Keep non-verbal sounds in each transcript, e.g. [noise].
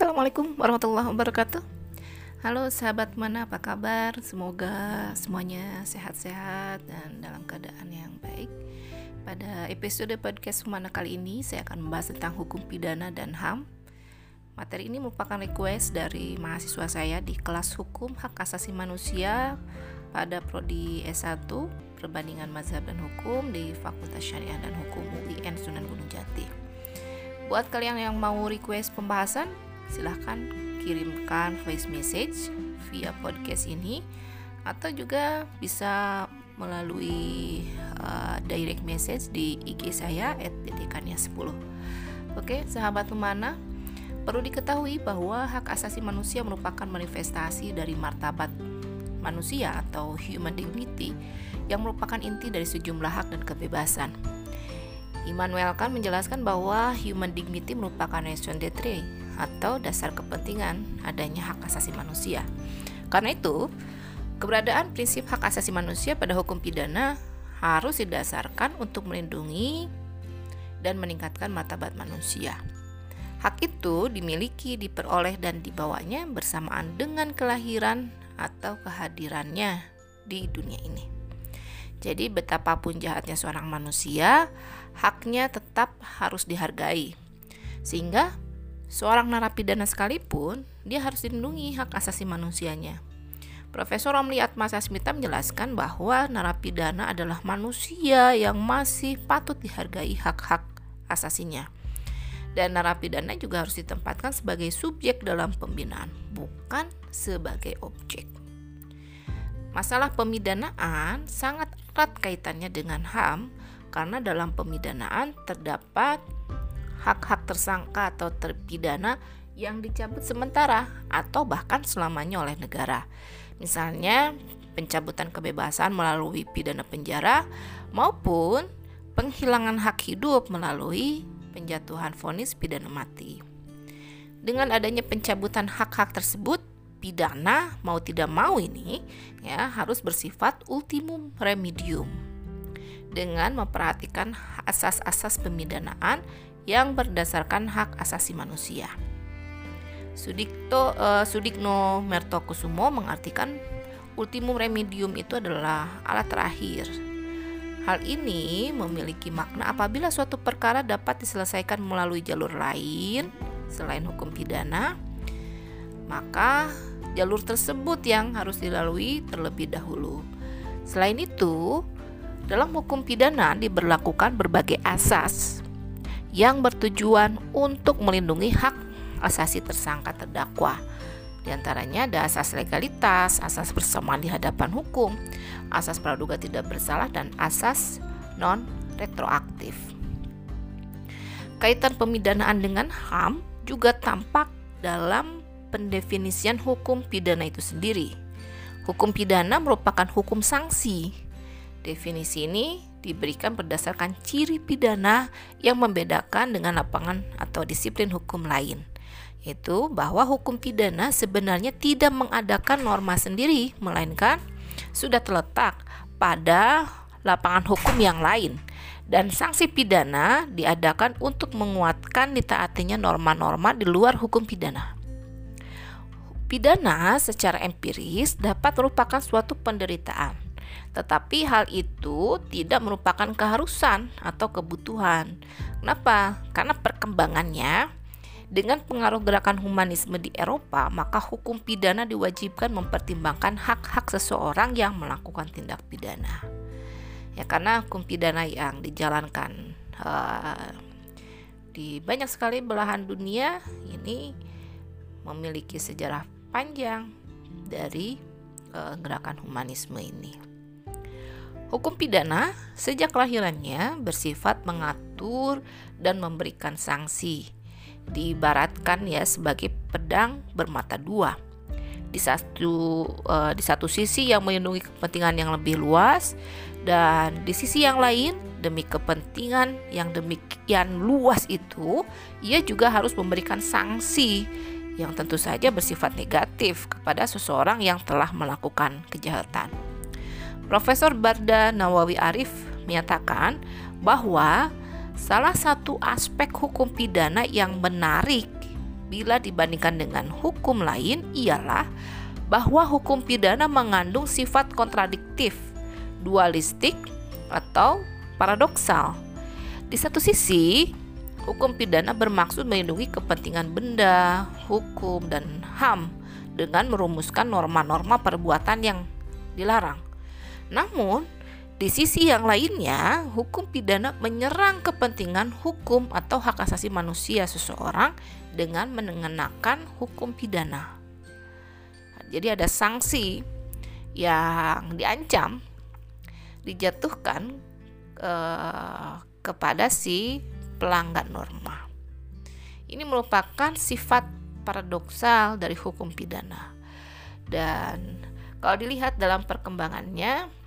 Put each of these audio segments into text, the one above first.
Assalamualaikum warahmatullahi wabarakatuh. Halo sahabat mana? Apa kabar? Semoga semuanya sehat-sehat dan dalam keadaan yang baik. Pada episode podcast mana kali ini Saya akan membahas tentang hukum pidana dan HAM. Materi ini merupakan request dari mahasiswa saya di kelas hukum hak asasi manusia pada prodi S1 Perbandingan Mazhab dan Hukum di Fakultas Syariah dan Hukum UIN Sunan Gunung Jati. Buat kalian yang mau request pembahasan, silahkan kirimkan voice message via podcast ini atau juga bisa melalui uh, direct message di IG saya @dedekannya10. Oke, sahabat pemana, perlu diketahui bahwa hak asasi manusia merupakan manifestasi dari martabat manusia atau human dignity yang merupakan inti dari sejumlah hak dan kebebasan. Immanuel Kant menjelaskan bahwa human dignity merupakan raison d'être atau dasar kepentingan adanya hak asasi manusia. Karena itu, keberadaan prinsip hak asasi manusia pada hukum pidana harus didasarkan untuk melindungi dan meningkatkan martabat manusia. Hak itu dimiliki, diperoleh, dan dibawanya bersamaan dengan kelahiran atau kehadirannya di dunia ini. Jadi, betapapun jahatnya seorang manusia, haknya tetap harus dihargai, sehingga Seorang narapidana sekalipun, dia harus dilindungi hak asasi manusianya. Profesor Romli Atmasasmita menjelaskan bahwa narapidana adalah manusia yang masih patut dihargai hak-hak asasinya. Dan narapidana juga harus ditempatkan sebagai subjek dalam pembinaan, bukan sebagai objek. Masalah pemidanaan sangat erat kaitannya dengan HAM karena dalam pemidanaan terdapat hak-hak tersangka atau terpidana yang dicabut sementara atau bahkan selamanya oleh negara. Misalnya, pencabutan kebebasan melalui pidana penjara maupun penghilangan hak hidup melalui penjatuhan vonis pidana mati. Dengan adanya pencabutan hak-hak tersebut, pidana mau tidak mau ini ya harus bersifat ultimum remedium dengan memperhatikan asas-asas pemidanaan yang berdasarkan hak asasi manusia. Sudikto uh, Sudikno Mertokusumo mengartikan ultimum remedium itu adalah alat terakhir. Hal ini memiliki makna apabila suatu perkara dapat diselesaikan melalui jalur lain selain hukum pidana, maka jalur tersebut yang harus dilalui terlebih dahulu. Selain itu, dalam hukum pidana diberlakukan berbagai asas yang bertujuan untuk melindungi hak asasi tersangka terdakwa. Di antaranya ada asas legalitas, asas bersamaan di hadapan hukum, asas praduga tidak bersalah, dan asas non retroaktif. Kaitan pemidanaan dengan HAM juga tampak dalam pendefinisian hukum pidana itu sendiri. Hukum pidana merupakan hukum sanksi. Definisi ini diberikan berdasarkan ciri pidana yang membedakan dengan lapangan atau disiplin hukum lain yaitu bahwa hukum pidana sebenarnya tidak mengadakan norma sendiri melainkan sudah terletak pada lapangan hukum yang lain dan sanksi pidana diadakan untuk menguatkan ditaatinya norma-norma di luar hukum pidana. Pidana secara empiris dapat merupakan suatu penderitaan tetapi hal itu tidak merupakan keharusan atau kebutuhan. Kenapa? Karena perkembangannya dengan pengaruh gerakan humanisme di Eropa, maka hukum pidana diwajibkan mempertimbangkan hak-hak seseorang yang melakukan tindak pidana. Ya karena hukum pidana yang dijalankan uh, di banyak sekali belahan dunia ini memiliki sejarah panjang dari uh, gerakan humanisme ini. Hukum pidana sejak kelahirannya bersifat mengatur dan memberikan sanksi. Diibaratkan ya sebagai pedang bermata dua. Di satu uh, di satu sisi yang melindungi kepentingan yang lebih luas dan di sisi yang lain demi kepentingan yang demikian luas itu ia juga harus memberikan sanksi yang tentu saja bersifat negatif kepada seseorang yang telah melakukan kejahatan. Profesor Barda Nawawi Arif menyatakan bahwa salah satu aspek hukum pidana yang menarik bila dibandingkan dengan hukum lain ialah bahwa hukum pidana mengandung sifat kontradiktif, dualistik, atau paradoksal. Di satu sisi, hukum pidana bermaksud melindungi kepentingan benda, hukum, dan HAM dengan merumuskan norma-norma perbuatan yang dilarang. Namun, di sisi yang lainnya, hukum pidana menyerang kepentingan hukum atau hak asasi manusia seseorang dengan mengenakan hukum pidana. Jadi ada sanksi yang diancam dijatuhkan eh, kepada si pelanggar norma. Ini merupakan sifat paradoksal dari hukum pidana. Dan kalau dilihat dalam perkembangannya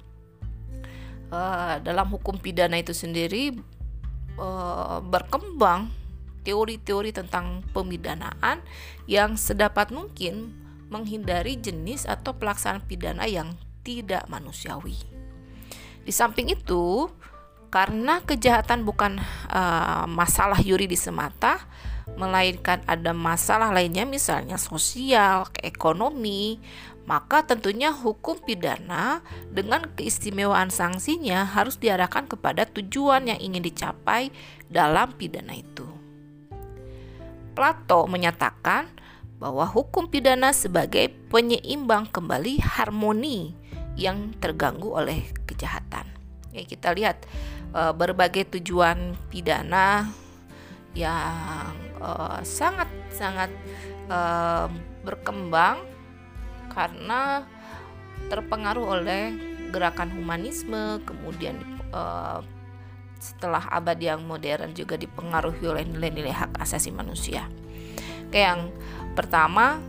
uh, dalam hukum pidana itu sendiri uh, berkembang teori-teori tentang pemidanaan yang sedapat mungkin menghindari jenis atau pelaksanaan pidana yang tidak manusiawi. Di samping itu, karena kejahatan bukan uh, masalah yuridis semata, melainkan ada masalah lainnya misalnya sosial, ekonomi, maka tentunya hukum pidana dengan keistimewaan sanksinya harus diarahkan kepada tujuan yang ingin dicapai dalam pidana itu. Plato menyatakan bahwa hukum pidana sebagai penyeimbang kembali harmoni yang terganggu oleh kejahatan. Ya, kita lihat uh, berbagai tujuan pidana yang sangat-sangat uh, uh, berkembang karena terpengaruh oleh gerakan humanisme, kemudian uh, setelah abad yang modern juga dipengaruhi oleh nilai-nilai hak asasi manusia. Oke, yang pertama,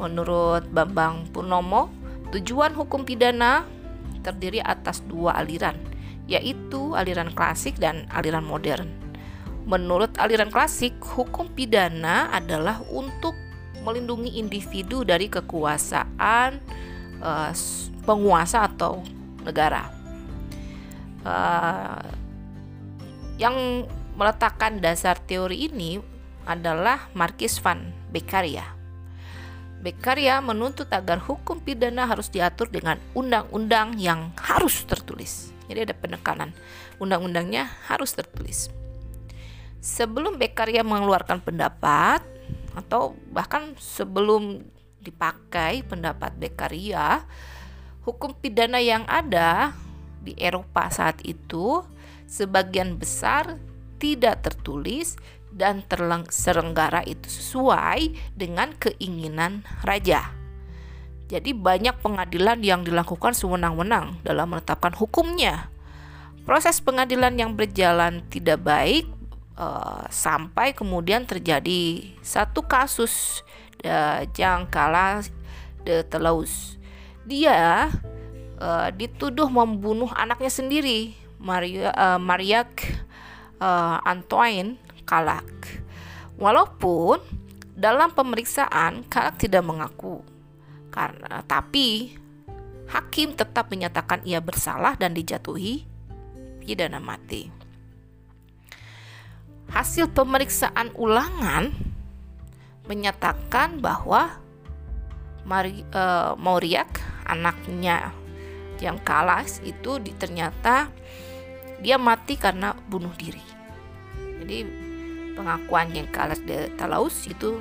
menurut Bambang Purnomo, tujuan hukum pidana terdiri atas dua aliran, yaitu aliran klasik dan aliran modern. Menurut aliran klasik, hukum pidana adalah untuk melindungi individu dari kekuasaan uh, penguasa atau negara. Uh, yang meletakkan dasar teori ini adalah Marquis van Beccaria. Beccaria menuntut agar hukum pidana harus diatur dengan undang-undang yang harus tertulis. Jadi ada penekanan, undang-undangnya harus tertulis. Sebelum Beccaria mengeluarkan pendapat, atau bahkan sebelum dipakai pendapat Beccaria, hukum pidana yang ada di Eropa saat itu sebagian besar tidak tertulis dan terselenggara itu sesuai dengan keinginan raja. Jadi banyak pengadilan yang dilakukan sewenang-wenang dalam menetapkan hukumnya. Proses pengadilan yang berjalan tidak baik uh, sampai kemudian terjadi satu kasus uh, Jangkala de Telaus. Dia uh, dituduh membunuh anaknya sendiri, Maria uh, Mariak uh, Antoine Kalak. Walaupun dalam pemeriksaan Kalak tidak mengaku, karena tapi hakim tetap menyatakan ia bersalah dan dijatuhi pidana mati hasil pemeriksaan ulangan menyatakan bahwa Mari, uh, Mauriak anaknya yang kalah itu di, ternyata dia mati karena bunuh diri. Jadi pengakuan yang kalah de Talaus itu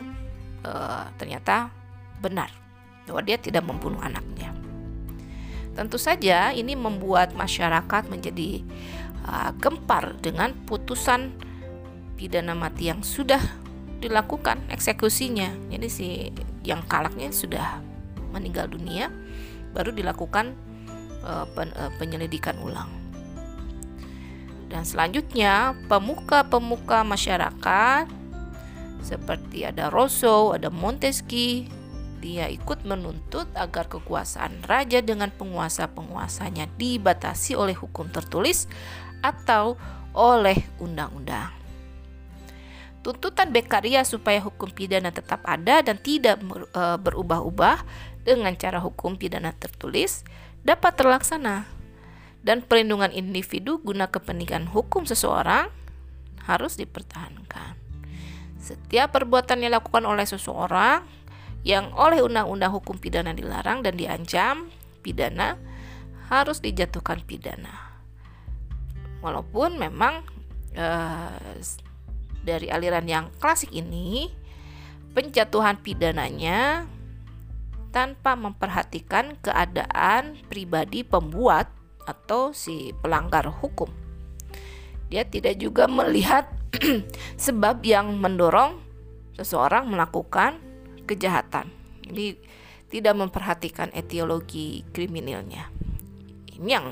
uh, ternyata benar bahwa dia tidak membunuh anaknya. Tentu saja ini membuat masyarakat menjadi uh, gempar dengan putusan pidana mati yang sudah dilakukan eksekusinya. Jadi si yang kalaknya sudah meninggal dunia baru dilakukan uh, pen, uh, penyelidikan ulang. Dan selanjutnya pemuka-pemuka masyarakat seperti ada Rousseau, ada Montesquieu, dia ikut menuntut agar kekuasaan raja dengan penguasa-penguasanya dibatasi oleh hukum tertulis atau oleh undang-undang. Tuntutan Bekaria supaya hukum pidana tetap ada dan tidak e, berubah-ubah dengan cara hukum pidana tertulis dapat terlaksana. Dan perlindungan individu guna kepentingan hukum seseorang harus dipertahankan. Setiap perbuatan yang dilakukan oleh seseorang yang oleh undang-undang hukum pidana dilarang dan diancam pidana harus dijatuhkan pidana. Walaupun memang eh, dari aliran yang klasik ini penjatuhan pidananya tanpa memperhatikan keadaan pribadi pembuat atau si pelanggar hukum. Dia tidak juga melihat [clears throat] sebab yang mendorong seseorang melakukan kejahatan. Jadi tidak memperhatikan etiologi kriminalnya. Ini yang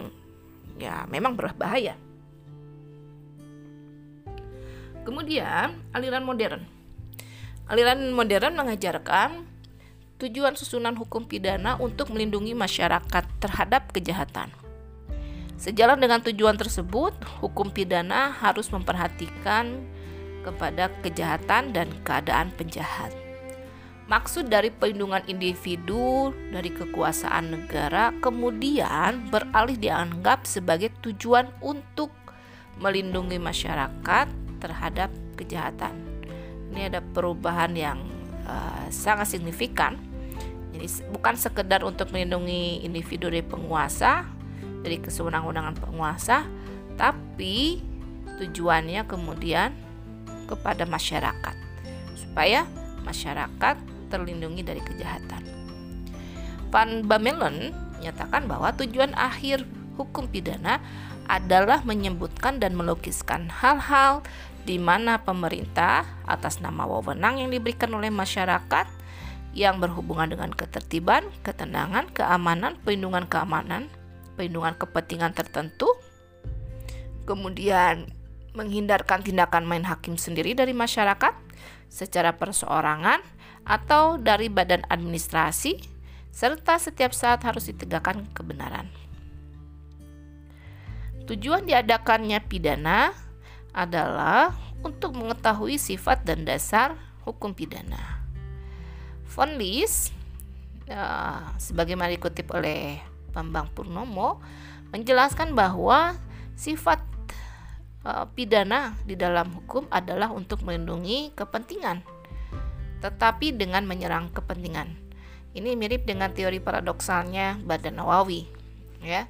ya memang berbahaya. Kemudian aliran modern. Aliran modern mengajarkan tujuan susunan hukum pidana untuk melindungi masyarakat terhadap kejahatan. Sejalan dengan tujuan tersebut, hukum pidana harus memperhatikan kepada kejahatan dan keadaan penjahat. Maksud dari perlindungan individu dari kekuasaan negara kemudian beralih dianggap sebagai tujuan untuk melindungi masyarakat terhadap kejahatan. Ini ada perubahan yang uh, sangat signifikan. Jadi bukan sekedar untuk melindungi individu dari penguasa, dari kesewenang-wenangan penguasa, tapi tujuannya kemudian kepada masyarakat supaya masyarakat terlindungi dari kejahatan. Van Bamelen menyatakan bahwa tujuan akhir hukum pidana adalah menyebutkan dan melukiskan hal-hal di mana pemerintah atas nama wewenang yang diberikan oleh masyarakat yang berhubungan dengan ketertiban, ketenangan, keamanan, perlindungan keamanan, perlindungan kepentingan tertentu, kemudian menghindarkan tindakan main hakim sendiri dari masyarakat secara perseorangan atau dari badan administrasi, serta setiap saat harus ditegakkan kebenaran. Tujuan diadakannya pidana adalah untuk mengetahui sifat dan dasar hukum pidana. Von Lis, uh, sebagaimana dikutip oleh Bambang Purnomo, menjelaskan bahwa sifat uh, pidana di dalam hukum adalah untuk melindungi kepentingan tetapi dengan menyerang kepentingan. Ini mirip dengan teori paradoksalnya Badan Nawawi, ya.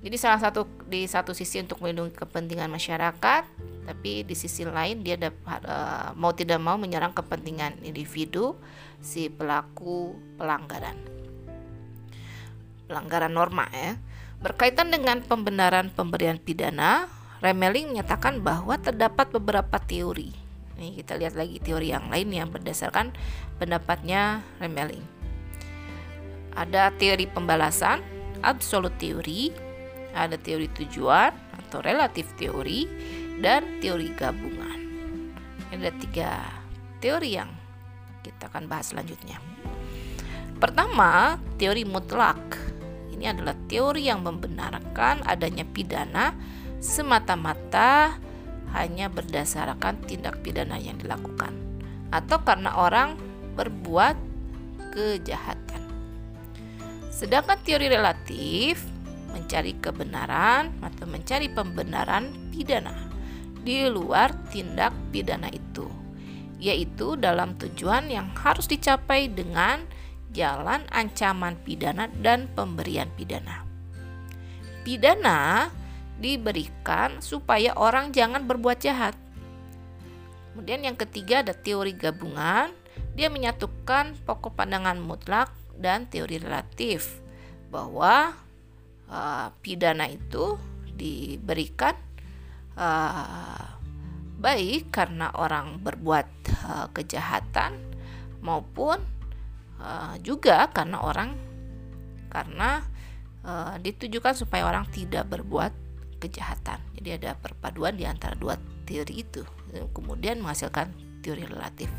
Jadi salah satu di satu sisi untuk melindungi kepentingan masyarakat, tapi di sisi lain dia dapat uh, mau tidak mau menyerang kepentingan individu si pelaku pelanggaran. Pelanggaran norma ya. Berkaitan dengan pembenaran pemberian pidana, Remeling menyatakan bahwa terdapat beberapa teori Nih kita lihat lagi teori yang lain yang berdasarkan pendapatnya Remeling. Ada teori pembalasan, absolute teori, ada teori tujuan atau relatif teori, dan teori gabungan. Ada tiga teori yang kita akan bahas selanjutnya. Pertama, teori mutlak. Ini adalah teori yang membenarkan adanya pidana semata-mata hanya berdasarkan tindak pidana yang dilakukan atau karena orang berbuat kejahatan. Sedangkan teori relatif mencari kebenaran atau mencari pembenaran pidana di luar tindak pidana itu, yaitu dalam tujuan yang harus dicapai dengan jalan ancaman pidana dan pemberian pidana. Pidana diberikan supaya orang jangan berbuat jahat. Kemudian yang ketiga ada teori gabungan. Dia menyatukan pokok pandangan mutlak dan teori relatif bahwa uh, pidana itu diberikan uh, baik karena orang berbuat uh, kejahatan maupun uh, juga karena orang karena uh, ditujukan supaya orang tidak berbuat kejahatan. Jadi ada perpaduan di antara dua teori itu, kemudian menghasilkan teori relatif.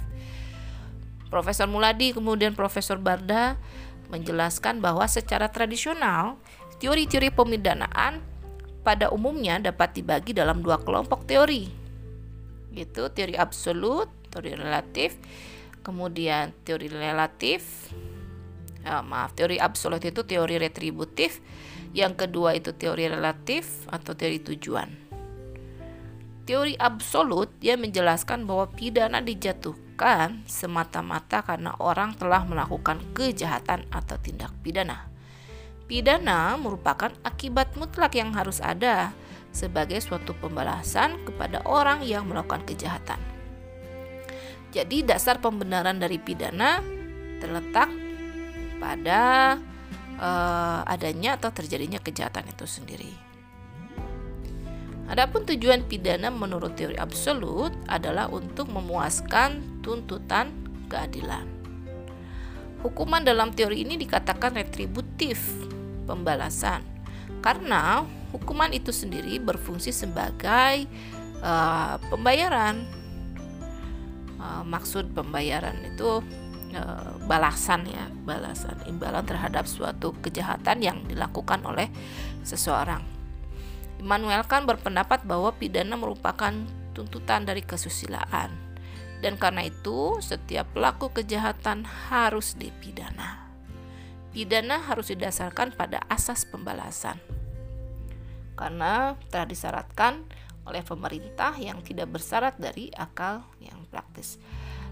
Profesor Muladi kemudian Profesor Barda menjelaskan bahwa secara tradisional teori-teori pemidanaan pada umumnya dapat dibagi dalam dua kelompok teori, yaitu teori absolut, teori relatif, kemudian teori relatif, eh, maaf teori absolut itu teori retributif, yang kedua itu teori relatif atau teori tujuan. teori absolut dia menjelaskan bahwa pidana dijatuhkan semata-mata karena orang telah melakukan kejahatan atau tindak pidana. Pidana merupakan akibat mutlak yang harus ada sebagai suatu pembalasan kepada orang yang melakukan kejahatan. Jadi dasar pembenaran dari pidana terletak pada uh, adanya atau terjadinya kejahatan itu sendiri. Adapun tujuan pidana menurut teori absolut adalah untuk memuaskan tuntutan keadilan. Hukuman dalam teori ini dikatakan retributif, pembalasan, karena hukuman itu sendiri berfungsi sebagai uh, pembayaran. Uh, maksud pembayaran itu uh, balasan ya, balasan imbalan terhadap suatu kejahatan yang dilakukan oleh seseorang. Immanuel kan berpendapat bahwa pidana merupakan tuntutan dari kesusilaan. Dan karena itu, setiap pelaku kejahatan harus dipidana. Pidana harus didasarkan pada asas pembalasan. Karena telah disyaratkan oleh pemerintah yang tidak bersyarat dari akal yang praktis.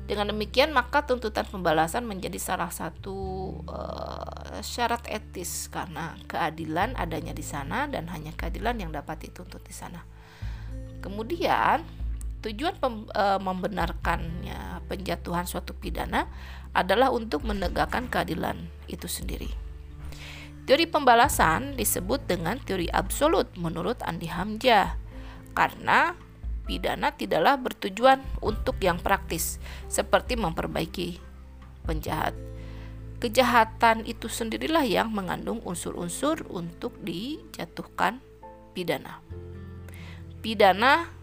Dengan demikian, maka tuntutan pembalasan menjadi salah satu uh, syarat etis karena keadilan adanya di sana dan hanya keadilan yang dapat dituntut di sana. Kemudian, tujuan pem, uh, membenarkannya penjatuhan suatu pidana adalah untuk menegakkan keadilan itu sendiri. Teori pembalasan disebut dengan teori absolut menurut Andi Hamzah karena pidana tidaklah bertujuan untuk yang praktis, seperti memperbaiki penjahat. Kejahatan itu sendirilah yang mengandung unsur-unsur untuk dijatuhkan pidana. Pidana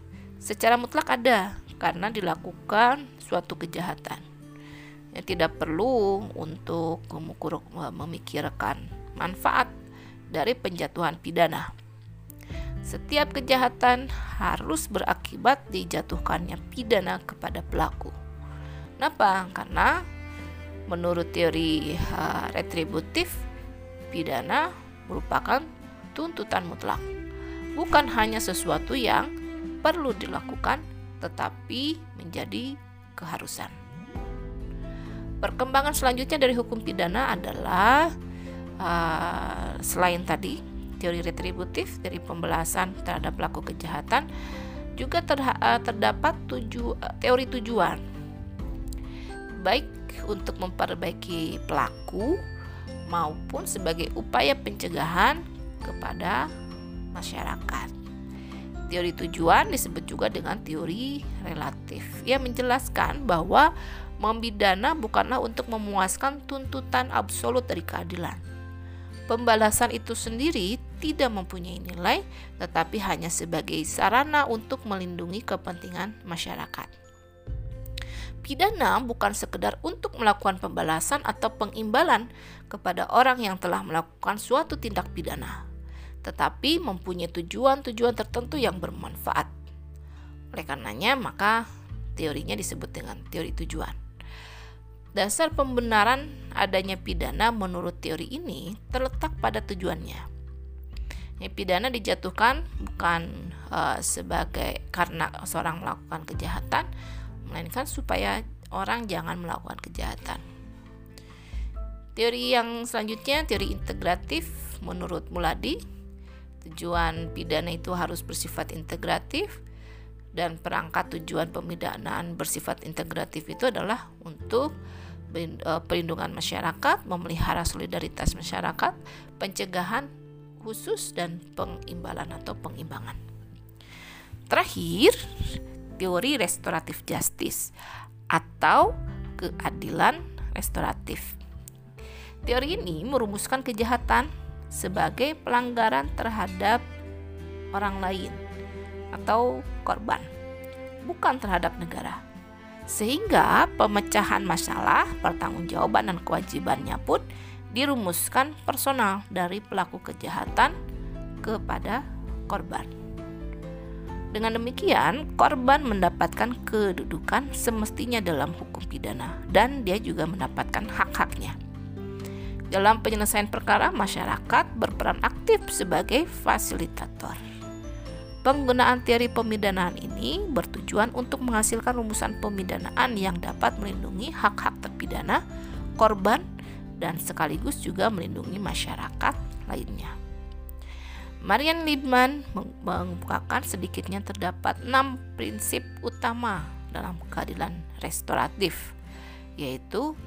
secara mutlak ada karena dilakukan suatu kejahatan. Ya, tidak perlu untuk memikirkan manfaat dari penjatuhan pidana. Setiap kejahatan harus berakibat dijatuhkannya pidana kepada pelaku. Kenapa? Karena menurut teori uh, retributif, pidana merupakan tuntutan mutlak, bukan hanya sesuatu yang perlu dilakukan, tetapi menjadi keharusan. Perkembangan selanjutnya dari hukum pidana adalah uh, selain tadi teori retributif dari pembelasan terhadap pelaku kejahatan juga eh, terdapat tuju, eh, teori tujuan baik untuk memperbaiki pelaku maupun sebagai upaya pencegahan kepada masyarakat. Teori tujuan disebut juga dengan teori relatif. Ia menjelaskan bahwa membidana bukanlah untuk memuaskan tuntutan absolut dari keadilan, Pembalasan itu sendiri tidak mempunyai nilai, tetapi hanya sebagai sarana untuk melindungi kepentingan masyarakat. Pidana bukan sekedar untuk melakukan pembalasan atau pengimbalan kepada orang yang telah melakukan suatu tindak pidana, tetapi mempunyai tujuan-tujuan tertentu yang bermanfaat. Oleh karenanya, maka teorinya disebut dengan teori tujuan. Dasar pembenaran adanya pidana menurut teori ini terletak pada tujuannya. Ya, pidana dijatuhkan bukan uh, sebagai karena seorang melakukan kejahatan, melainkan supaya orang jangan melakukan kejahatan. Teori yang selanjutnya, teori integratif menurut Muladi, tujuan pidana itu harus bersifat integratif dan perangkat tujuan pemidanaan bersifat integratif itu adalah untuk Eh, perlindungan masyarakat, memelihara solidaritas masyarakat, pencegahan khusus dan pengimbalan atau pengimbangan. Terakhir, teori restoratif justice atau keadilan restoratif. Teori ini merumuskan kejahatan sebagai pelanggaran terhadap orang lain atau korban, bukan terhadap negara. Sehingga pemecahan masalah, pertanggungjawaban dan kewajibannya pun dirumuskan personal dari pelaku kejahatan kepada korban. Dengan demikian, korban mendapatkan kedudukan semestinya dalam hukum pidana dan dia juga mendapatkan hak-haknya. Dalam penyelesaian perkara, masyarakat berperan aktif sebagai fasilitator. Penggunaan teori pemidanaan ini bertujuan untuk menghasilkan rumusan pemidanaan yang dapat melindungi hak-hak terpidana, korban, dan sekaligus juga melindungi masyarakat lainnya. Marian Liebman mengemukakan sedikitnya terdapat enam prinsip utama dalam keadilan restoratif, yaitu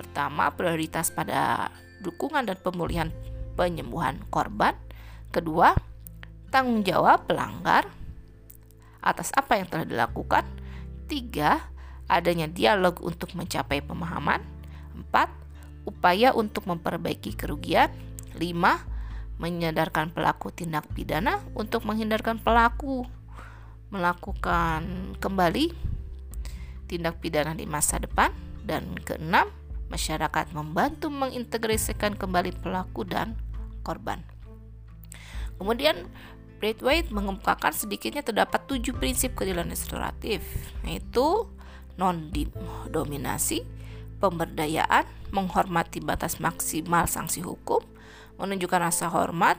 pertama prioritas pada dukungan dan pemulihan penyembuhan korban, kedua tanggung jawab pelanggar atas apa yang telah dilakukan. Tiga, adanya dialog untuk mencapai pemahaman. Empat, upaya untuk memperbaiki kerugian. Lima, menyadarkan pelaku tindak pidana untuk menghindarkan pelaku melakukan kembali tindak pidana di masa depan. Dan keenam, masyarakat membantu mengintegrasikan kembali pelaku dan korban. Kemudian Braithwaite mengemukakan sedikitnya terdapat tujuh prinsip keadilan restoratif, yaitu non-dominasi, pemberdayaan, menghormati batas maksimal sanksi hukum, menunjukkan rasa hormat,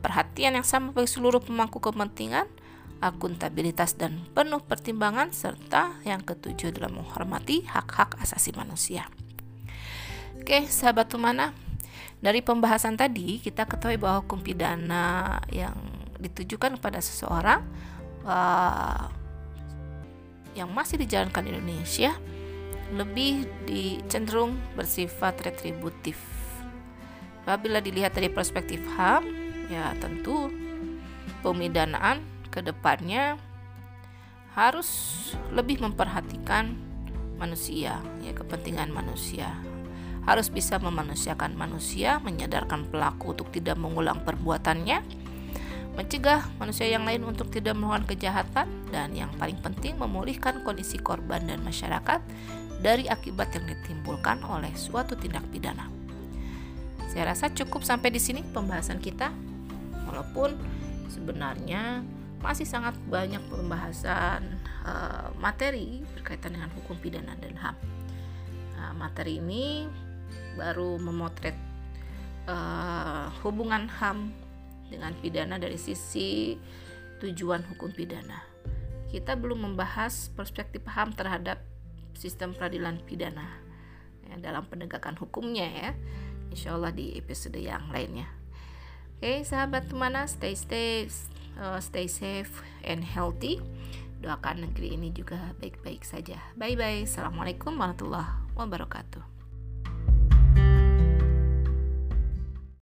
perhatian yang sama bagi seluruh pemangku kepentingan, akuntabilitas dan penuh pertimbangan, serta yang ketujuh adalah menghormati hak-hak asasi manusia. Oke, sahabat Tumana, dari pembahasan tadi kita ketahui bahwa hukum pidana yang ditujukan kepada seseorang uh, yang masih dijalankan di Indonesia lebih dicenderung bersifat retributif. Apabila dilihat dari perspektif HAM, ya tentu pemidanaan ke depannya harus lebih memperhatikan manusia, ya kepentingan manusia. Harus bisa memanusiakan manusia, menyadarkan pelaku untuk tidak mengulang perbuatannya, mencegah manusia yang lain untuk tidak melakukan kejahatan, dan yang paling penting memulihkan kondisi korban dan masyarakat dari akibat yang ditimbulkan oleh suatu tindak pidana. Saya rasa cukup sampai di sini pembahasan kita, walaupun sebenarnya masih sangat banyak pembahasan uh, materi berkaitan dengan hukum pidana dan HAM. Nah, materi ini baru memotret uh, hubungan HAM dengan pidana dari sisi tujuan hukum pidana. Kita belum membahas perspektif HAM terhadap sistem peradilan pidana ya, dalam penegakan hukumnya ya. Insya Allah di episode yang lainnya. Oke, sahabat mana stay stay uh, stay safe and healthy. Doakan negeri ini juga baik-baik saja. Bye bye. Assalamualaikum warahmatullahi wabarakatuh.